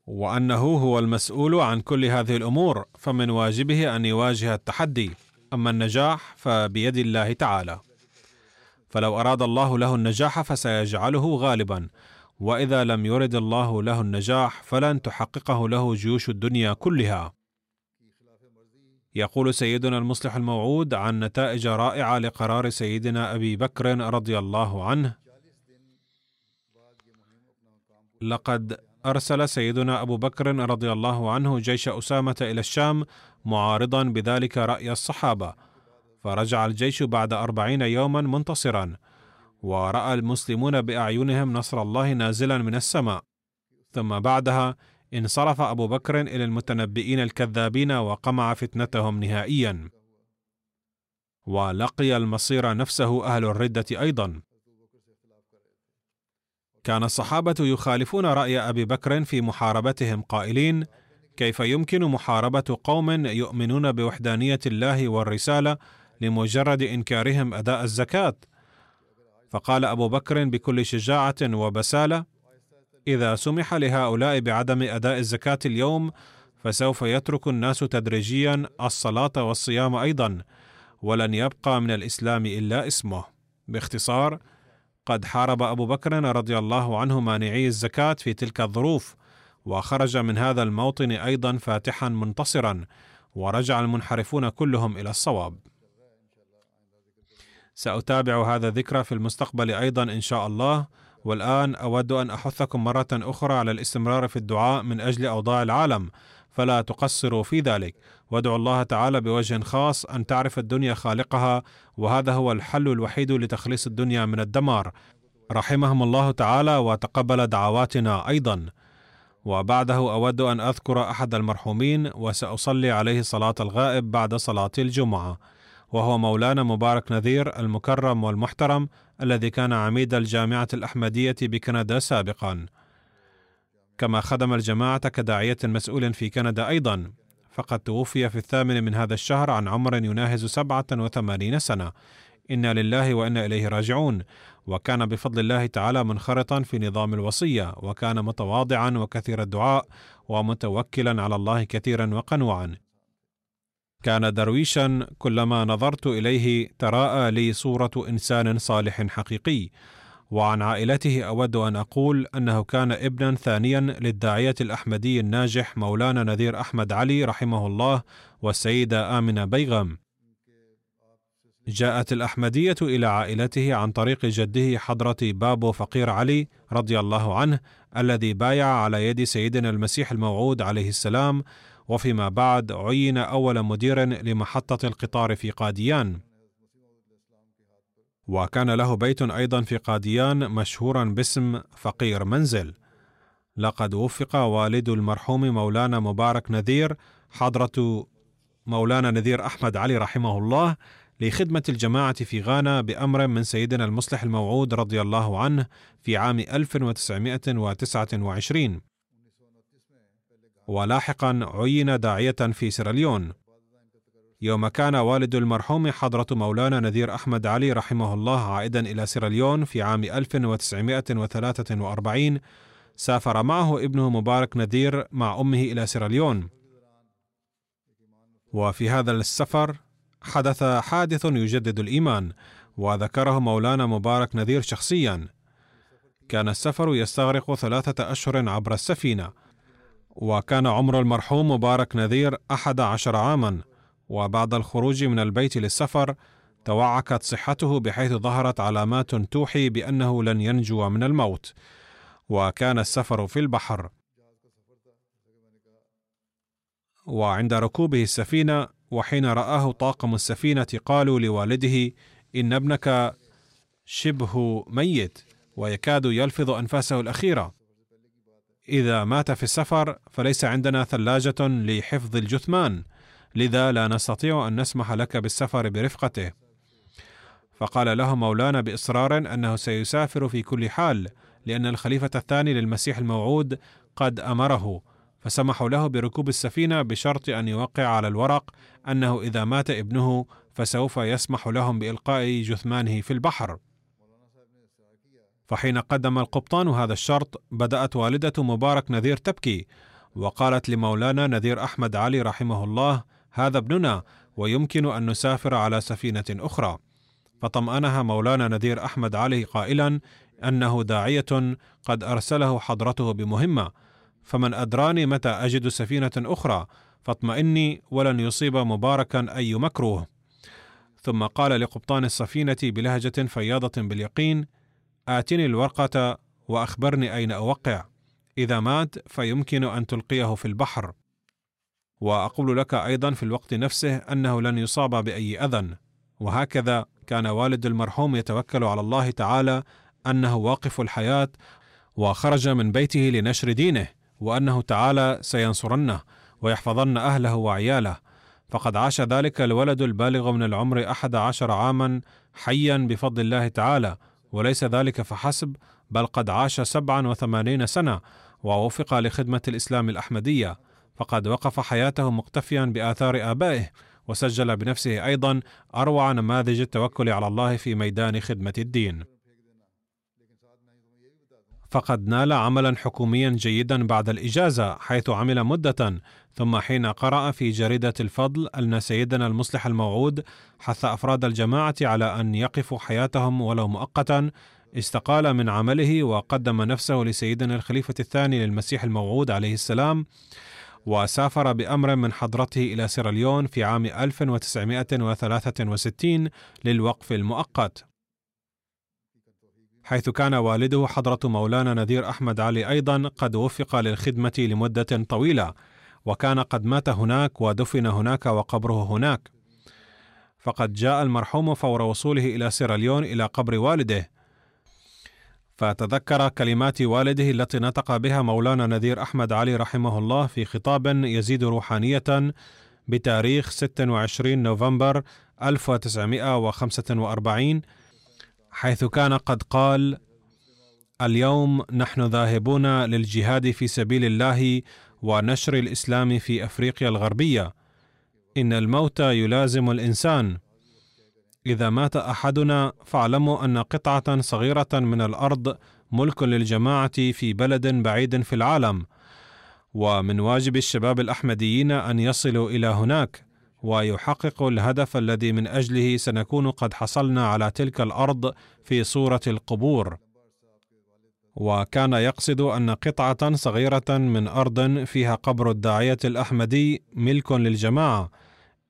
وأنه هو المسؤول عن كل هذه الأمور فمن واجبه أن يواجه التحدي. أما النجاح فبيد الله تعالى. فلو أراد الله له النجاح فسيجعله غالبا. وإذا لم يرد الله له النجاح فلن تحققه له جيوش الدنيا كلها. يقول سيدنا المصلح الموعود عن نتائج رائعة لقرار سيدنا أبي بكر رضي الله عنه. لقد أرسل سيدنا أبو بكر رضي الله عنه جيش أسامة إلى الشام معارضا بذلك رأي الصحابة. فرجع الجيش بعد أربعين يوما منتصرا. ورأى المسلمون بأعينهم نصر الله نازلا من السماء. ثم بعدها انصرف أبو بكر إلى المتنبئين الكذابين وقمع فتنتهم نهائيا. ولقي المصير نفسه أهل الردة أيضا. كان الصحابة يخالفون رأي أبي بكر في محاربتهم قائلين كيف يمكن محاربة قوم يؤمنون بوحدانية الله والرسالة لمجرد إنكارهم أداء الزكاة؟ فقال أبو بكر بكل شجاعة وبسالة إذا سمح لهؤلاء بعدم أداء الزكاة اليوم فسوف يترك الناس تدريجيا الصلاة والصيام أيضا ولن يبقى من الإسلام إلا اسمه. باختصار قد حارب أبو بكر رضي الله عنه مانعي الزكاة في تلك الظروف وخرج من هذا الموطن أيضا فاتحا منتصرا ورجع المنحرفون كلهم إلى الصواب. سأتابع هذا الذكر في المستقبل أيضا إن شاء الله. والآن أود أن أحثكم مرة أخرى على الاستمرار في الدعاء من أجل أوضاع العالم فلا تقصروا في ذلك. وادعوا الله تعالى بوجه خاص أن تعرف الدنيا خالقها وهذا هو الحل الوحيد لتخليص الدنيا من الدمار. رحمهم الله تعالى وتقبل دعواتنا أيضا. وبعده أود أن أذكر أحد المرحومين وسأصلي عليه صلاة الغائب بعد صلاة الجمعة. وهو مولانا مبارك نذير المكرم والمحترم الذي كان عميد الجامعة الأحمدية بكندا سابقا. كما خدم الجماعة كداعية مسؤول في كندا أيضا فقد توفي في الثامن من هذا الشهر عن عمر يناهز سبعة وثمانين سنة. إنا لله وإنا إليه راجعون. وكان بفضل الله تعالى منخرطا في نظام الوصية وكان متواضعا وكثير الدعاء ومتوكلا على الله كثيرا وقنوعا. كان درويشا كلما نظرت إليه تراءى لي صورة إنسان صالح حقيقي وعن عائلته أود أن أقول أنه كان ابنا ثانيا للداعية الأحمدي الناجح مولانا نذير أحمد علي رحمه الله والسيدة آمنة بيغم. جاءت الأحمدية إلى عائلته عن طريق جده حضرة بابو فقير علي رضي الله عنه الذي بايع على يد سيدنا المسيح الموعود عليه السلام وفيما بعد عين أول مدير لمحطة القطار في قاديان. وكان له بيت أيضا في قاديان مشهورا باسم فقير منزل. لقد وفق والد المرحوم مولانا مبارك نذير حضرة مولانا نذير أحمد علي رحمه الله لخدمة الجماعة في غانا بأمر من سيدنا المصلح الموعود رضي الله عنه في عام 1929 ولاحقا عين داعية في سيراليون يوم كان والد المرحوم حضرة مولانا نذير أحمد علي رحمه الله عائدا إلى سيراليون في عام 1943 سافر معه ابنه مبارك نذير مع أمه إلى سيراليون وفي هذا السفر حدث حادث يجدد الإيمان وذكره مولانا مبارك نذير شخصيا. كان السفر يستغرق ثلاثة أشهر عبر السفينة وكان عمر المرحوم مبارك نذير أحد عشر عاما وبعد الخروج من البيت للسفر توعكت صحته بحيث ظهرت علامات توحي بأنه لن ينجو من الموت. وكان السفر في البحر. وعند ركوبه السفينة وحين رآه طاقم السفينة قالوا لوالده إن ابنك شبه ميت ويكاد يلفظ أنفاسه الأخيرة. إذا مات في السفر فليس عندنا ثلاجة لحفظ الجثمان لذا لا نستطيع أن نسمح لك بالسفر برفقته. فقال له مولانا بإصرار أنه سيسافر في كل حال لأن الخليفة الثاني للمسيح الموعود قد أمره. فسمحوا له بركوب السفينة بشرط أن يوقع على الورق أنه إذا مات ابنه فسوف يسمح لهم بإلقاء جثمانه في البحر. فحين قدم القبطان هذا الشرط بدأت والدة مبارك نذير تبكي وقالت لمولانا نذير أحمد علي رحمه الله هذا ابننا ويمكن أن نسافر على سفينة أخرى. فطمأنها مولانا نذير أحمد علي قائلا أنه داعية قد أرسله حضرته بمهمة فمن أدراني متى أجد سفينة أخرى فاطمئني ولن يصيب مباركا أي مكروه. ثم قال لقبطان السفينة بلهجة فياضة باليقين آتني الورقة وأخبرني أين أوقع. إذا مات فيمكن أن تلقيه في البحر. وأقول لك أيضا في الوقت نفسه أنه لن يصاب بأي اذى وهكذا كان والد المرحوم يتوكل على الله تعالى أنه واقف الحياة وخرج من بيته لنشر دينه وأنه تعالى سينصرنه ويحفظن أهله وعياله. فقد عاش ذلك الولد البالغ من العمر أحد عشر عاما حيا بفضل الله تعالى وليس ذلك فحسب بل قد عاش سبعا وثمانين سنة ووفق لخدمة الإسلام الأحمدية فقد وقف حياته مقتفيا بآثار آبائه وسجل بنفسه أيضا أروع نماذج التوكل على الله في ميدان خدمة الدين. فقد نال عملا حكوميا جيدا بعد الإجازة حيث عمل مدة ثم حين قرأ في جريدة الفضل أن سيدنا المصلح الموعود حث أفراد الجماعة على أن يقفوا حياتهم ولو مؤقتا استقال من عمله وقدم نفسه لسيدنا الخليفة الثاني للمسيح الموعود عليه السلام وسافر بأمر من حضرته إلى سيراليون في عام 1963 للوقف المؤقت. حيث كان والده حضرة مولانا نذير أحمد علي أيضا قد وفق للخدمة لمدة طويلة وكان قد مات هناك ودفن هناك وقبره هناك. فقد جاء المرحوم فور وصوله إلى سيراليون إلى قبر والده. فتذكر كلمات والده التي نطق بها مولانا نذير أحمد علي رحمه الله في خطاب يزيد روحانية بتاريخ 26 نوفمبر 1945 حيث كان قد قال اليوم نحن ذاهبون للجهاد في سبيل الله ونشر الإسلام في أفريقيا الغربية. إن الموت يلازم الإنسان. إذا مات أحدنا فاعلموا أن قطعة صغيرة من الأرض ملك للجماعة في بلد بعيد في العالم. ومن واجب الشباب الأحمديين أن يصلوا إلى هناك. ويحققوا الهدف الذي من أجله سنكون قد حصلنا على تلك الأرض في صورة القبور. وكان يقصد أن قطعة صغيرة من أرض فيها قبر الداعية الأحمدي ملك للجماعة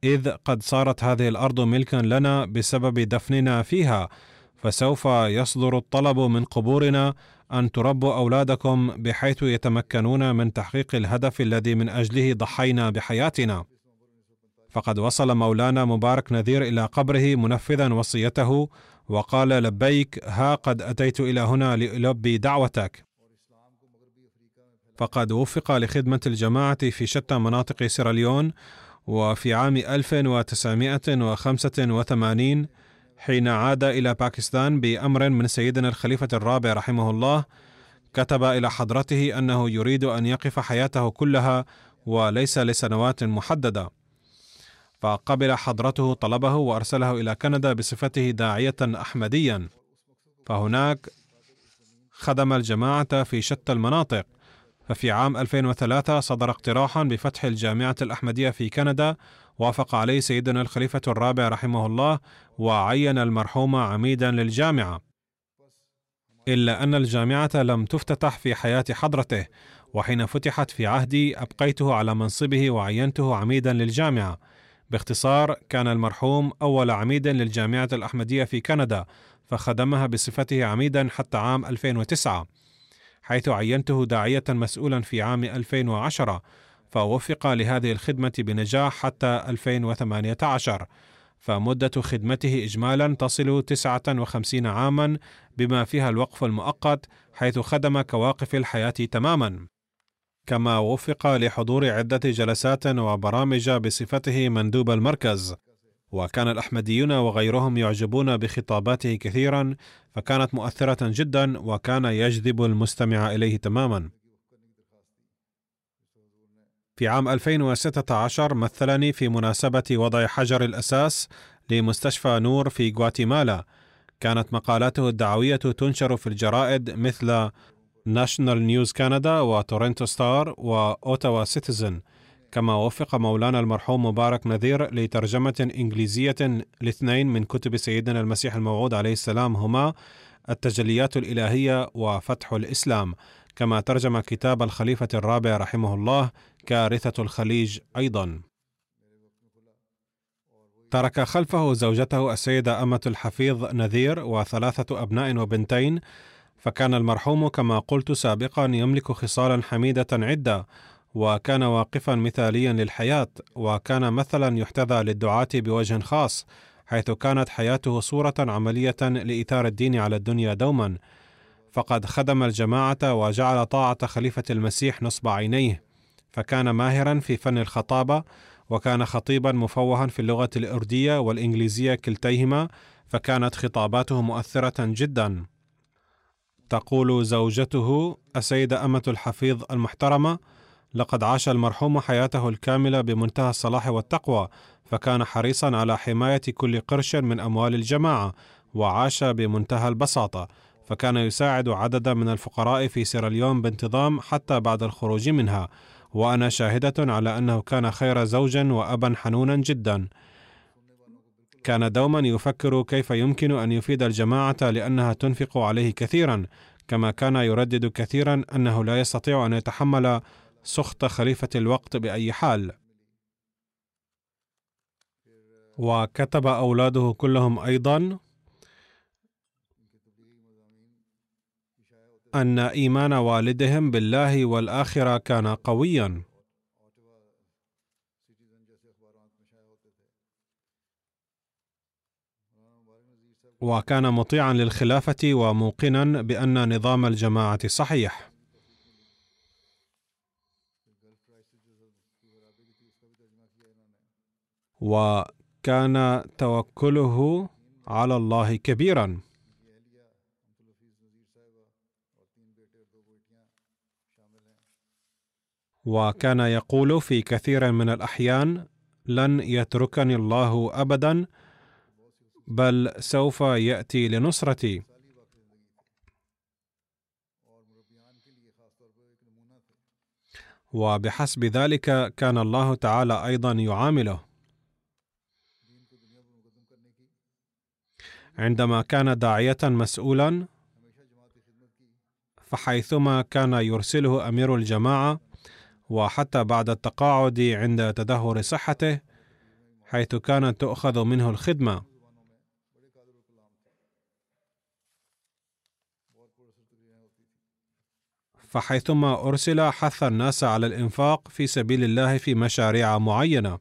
إذ قد صارت هذه الأرض ملكا لنا بسبب دفننا فيها فسوف يصدر الطلب من قبورنا أن تربوا أولادكم بحيث يتمكنون من تحقيق الهدف الذي من أجله ضحينا بحياتنا. فقد وصل مولانا مبارك نذير إلى قبره منفذا وصيته وقال لبيك ها قد أتيت إلى هنا لألبي دعوتك. فقد وفق لخدمة الجماعة في شتى مناطق سيراليون وفي عام 1985 حين عاد إلى باكستان بأمر من سيدنا الخليفة الرابع رحمه الله كتب إلى حضرته أنه يريد أن يقف حياته كلها وليس لسنوات محددة. فقبل حضرته طلبه وأرسله إلى كندا بصفته داعية أحمديا. فهناك خدم الجماعة في شتى المناطق. ففي عام 2003 صدر اقتراحا بفتح الجامعة الأحمدية في كندا وافق عليه سيدنا الخليفة الرابع رحمه الله وعين المرحوم عميدا للجامعة. إلا أن الجامعة لم تفتتح في حياة حضرته وحين فتحت في عهدي أبقيته على منصبه وعينته عميدا للجامعة. باختصار كان المرحوم أول عميد للجامعة الأحمدية في كندا فخدمها بصفته عميدا حتى عام 2009 حيث عينته داعية مسؤولا في عام 2010 فوفق لهذه الخدمة بنجاح حتى 2018 فمدة خدمته إجمالا تصل 59 عاما بما فيها الوقف المؤقت حيث خدم كواقف الحياة تماما. كما وفق لحضور عدة جلسات وبرامج بصفته مندوب المركز. وكان الأحمديون وغيرهم يعجبون بخطاباته كثيرا فكانت مؤثرة جدا وكان يجذب المستمع إليه تماما. في عام 2016 مثلني في مناسبة وضع حجر الأساس لمستشفى نور في غواتيمالا كانت مقالاته الدعوية تنشر في الجرائد مثل National News كندا و Toronto Star و Ottawa Citizen كما وفق مولانا المرحوم مبارك نذير لترجمة إنجليزية لاثنين من كتب سيدنا المسيح الموعود عليه السلام هما التجليات الإلهية وفتح الإسلام. كما ترجم كتاب الخليفة الرابع رحمه الله كارثة الخليج أيضا. ترك خلفه زوجته السيدة أمة الحفيظ نذير وثلاثة أبناء وبنتين فكان المرحوم كما قلت سابقا يملك خصالا حميدة عدة وكان واقفا مثاليا للحياة وكان مثلا يحتذى للدعاة بوجه خاص حيث كانت حياته صورة عملية لإثار الدين على الدنيا دوما. فقد خدم الجماعة وجعل طاعة خليفة المسيح نصب عينيه. فكان ماهرا في فن الخطابة وكان خطيبا مفوها في اللغة الأردية والإنجليزية كلتيهما فكانت خطاباته مؤثرة جدا. تقول زوجته السيدة أمة الحفيظ المحترمة لقد عاش المرحوم حياته الكاملة بمنتهى الصلاح والتقوى فكان حريصا على حماية كل قرش من أموال الجماعة وعاش بمنتهى البساطة فكان يساعد عددا من الفقراء في سيراليون بانتظام حتى بعد الخروج منها وأنا شاهدة على أنه كان خير زوج وابا حنونا جدا. كان دوما يفكر كيف يمكن أن يفيد الجماعة لأنها تنفق عليه كثيرا كما كان يردد كثيرا أنه لا يستطيع أن يتحمل سخط خليفة الوقت بأي حال. وكتب أولاده كلهم أيضا أن إيمان والدهم بالله والآخرة كان قويا. وكان مطيعا للخلافة وموقنا بأن نظام الجماعة صحيح. وكان توكله على الله كبيرا. وكان يقول في كثير من الأحيان لن يتركني الله ابدا بل سوف يأتي لنصرتي. وبحسب ذلك كان الله تعالى أيضا يعامله. عندما كان داعية مسؤولا فحيثما كان يرسله أمير الجماعة وحتى بعد التقاعد عند تدهور صحته حيث كانت تؤخذ منه الخدمة. فحيثما أرسل حث الناس على الإنفاق في سبيل الله في مشاريع معينة.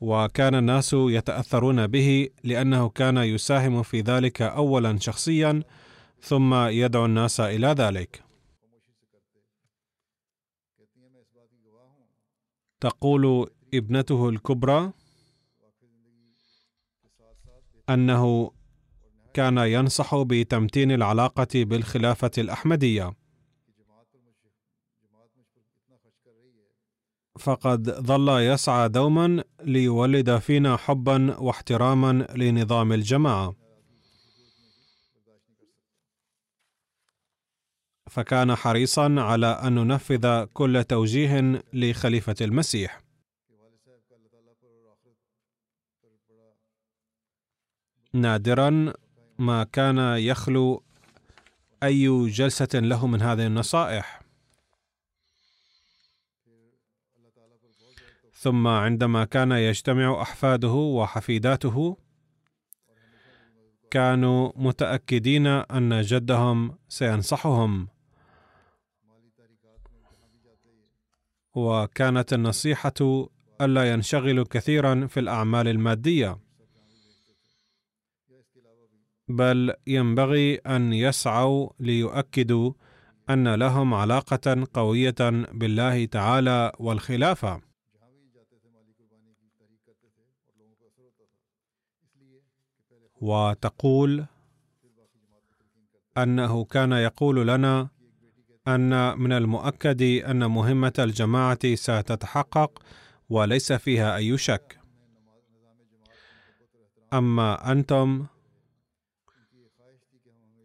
وكان الناس يتأثرون به لأنه كان يساهم في ذلك اولا شخصيا ثم يدعو الناس إلى ذلك. تقول ابنته الكبرى أنه كان ينصح بتمتين العلاقة بالخلافة الأحمدية. فقد ظل يسعى دوما ليولد فينا حبا واحتراما لنظام الجماعة. فكان حريصا على أن ننفذ كل توجيه لخليفة المسيح. نادرا ما كان يخلو أي جلسة له من هذه النصائح. ثم عندما كان يجتمع أحفاده وحفيداته كانوا متأكدين أن جدهم سينصحهم. وكانت النصيحة ألا ينشغلوا كثيرا في الأعمال المادية. بل ينبغي أن يسعوا ليؤكدوا أن لهم علاقة قوية بالله تعالى والخلافة. وتقول أنه كان يقول لنا أن من المؤكد أن مهمة الجماعة ستتحقق وليس فيها أي شك. أما أنتم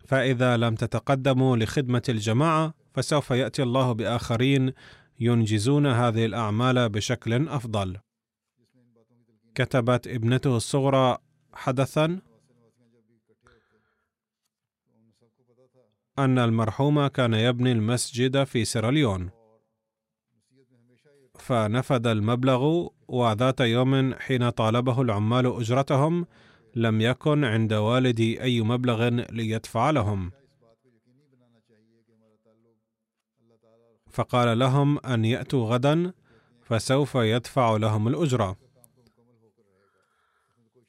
فإذا لم تتقدموا لخدمة الجماعة فسوف يأتي الله بآخرين ينجزون هذه الأعمال بشكل أفضل. كتبت ابنته الصغرى حدثا أن المرحوم كان يبني المسجد في سيراليون فنفد المبلغ وذات يوم حين طالبه العمال أجرتهم لم يكن عند والدي أي مبلغ ليدفع لهم. فقال لهم أن يأتوا غدا فسوف يدفع لهم الأجرة.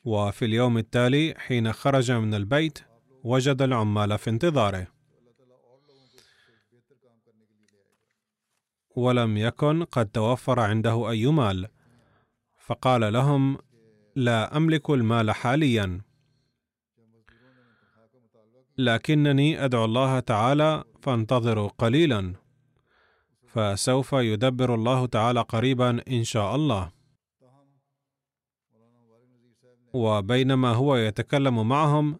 وفي اليوم التالي حين خرج من البيت وجد العمال في انتظاره. ولم يكن قد توفر عنده أي مال. فقال لهم لا أملك المال حاليا. لكنني أدعو الله تعالى فانتظروا قليلا فسوف يدبر الله تعالى قريبا إن شاء الله. وبينما هو يتكلم معهم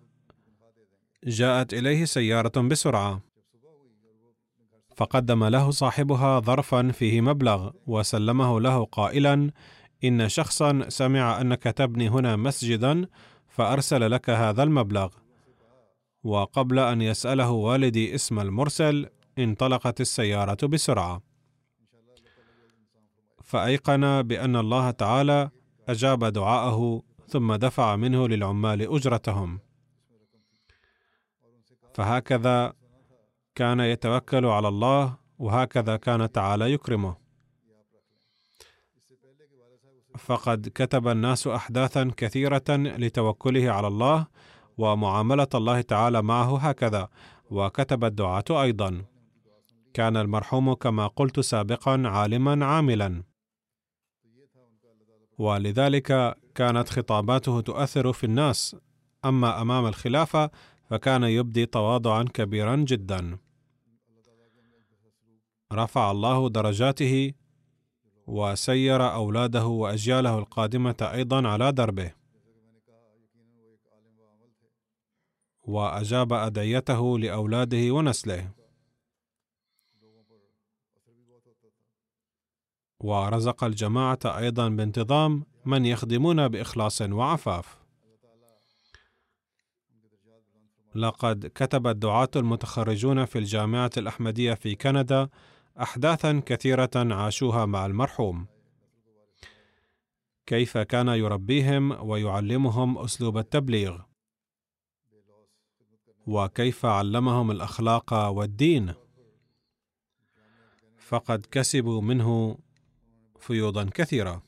جاءت إليه سيارة بسرعة. فقدم له صاحبها ظرفا فيه مبلغ وسلمه له قائلا إن شخصا سمع أنك تبني هنا مسجدا فأرسل لك هذا المبلغ. وقبل أن يسأله والدي اسم المرسل انطلقت السيارة بسرعة. فأيقن بأن الله تعالى أجاب دعاءه ثم دفع منه للعمال أجرتهم. فهكذا كان يتوكل على الله وهكذا كان تعالى يكرمه. فقد كتب الناس احداثا كثيرة لتوكله على الله ومعاملة الله تعالى معه هكذا وكتب الدعاة أيضا. كان المرحوم كما قلت سابقا عالما عاملا. ولذلك كانت خطاباته تؤثر في الناس. أما أمام الخلافة فكان يبدي تواضعا كبيرا جدا. رفع الله درجاته وسير أولاده وأجياله القادمة أيضا على دربه. وأجاب أدعيته لأولاده ونسله. ورزق الجماعة أيضا بانتظام من يخدمون بإخلاص وعفاف. لقد كتب الدعاة المتخرجون في الجامعة الأحمدية في كندا احداثا كثيرة عاشوها مع المرحوم. كيف كان يربيهم ويعلمهم أسلوب التبليغ؟ وكيف علمهم الأخلاق والدين؟ فقد كسبوا منه فيوضا كثيرة.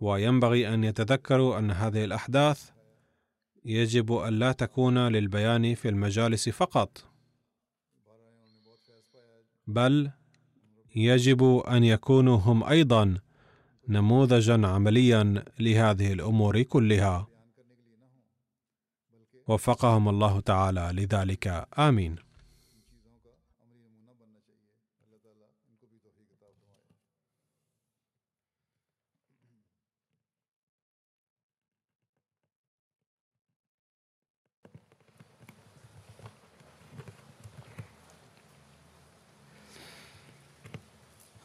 وينبغي أن يتذكروا أن هذه الأحداث يجب الا تكون للبيان في المجالس فقط. بل يجب أن يكونوا هم أيضا نموذجا عمليا لهذه الأمور كلها. وفقهم الله تعالى لذلك. آمين.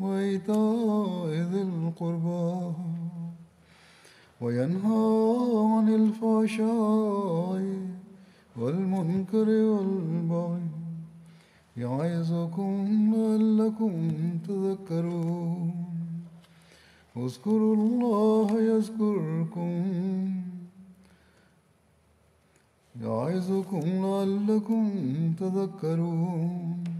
وإيتاء ذي القربى وينهى عن الفحشاء والمنكر والبغي يعظكم لعلكم تذكرون. اذكروا الله يذكركم يعظكم لعلكم تذكرون.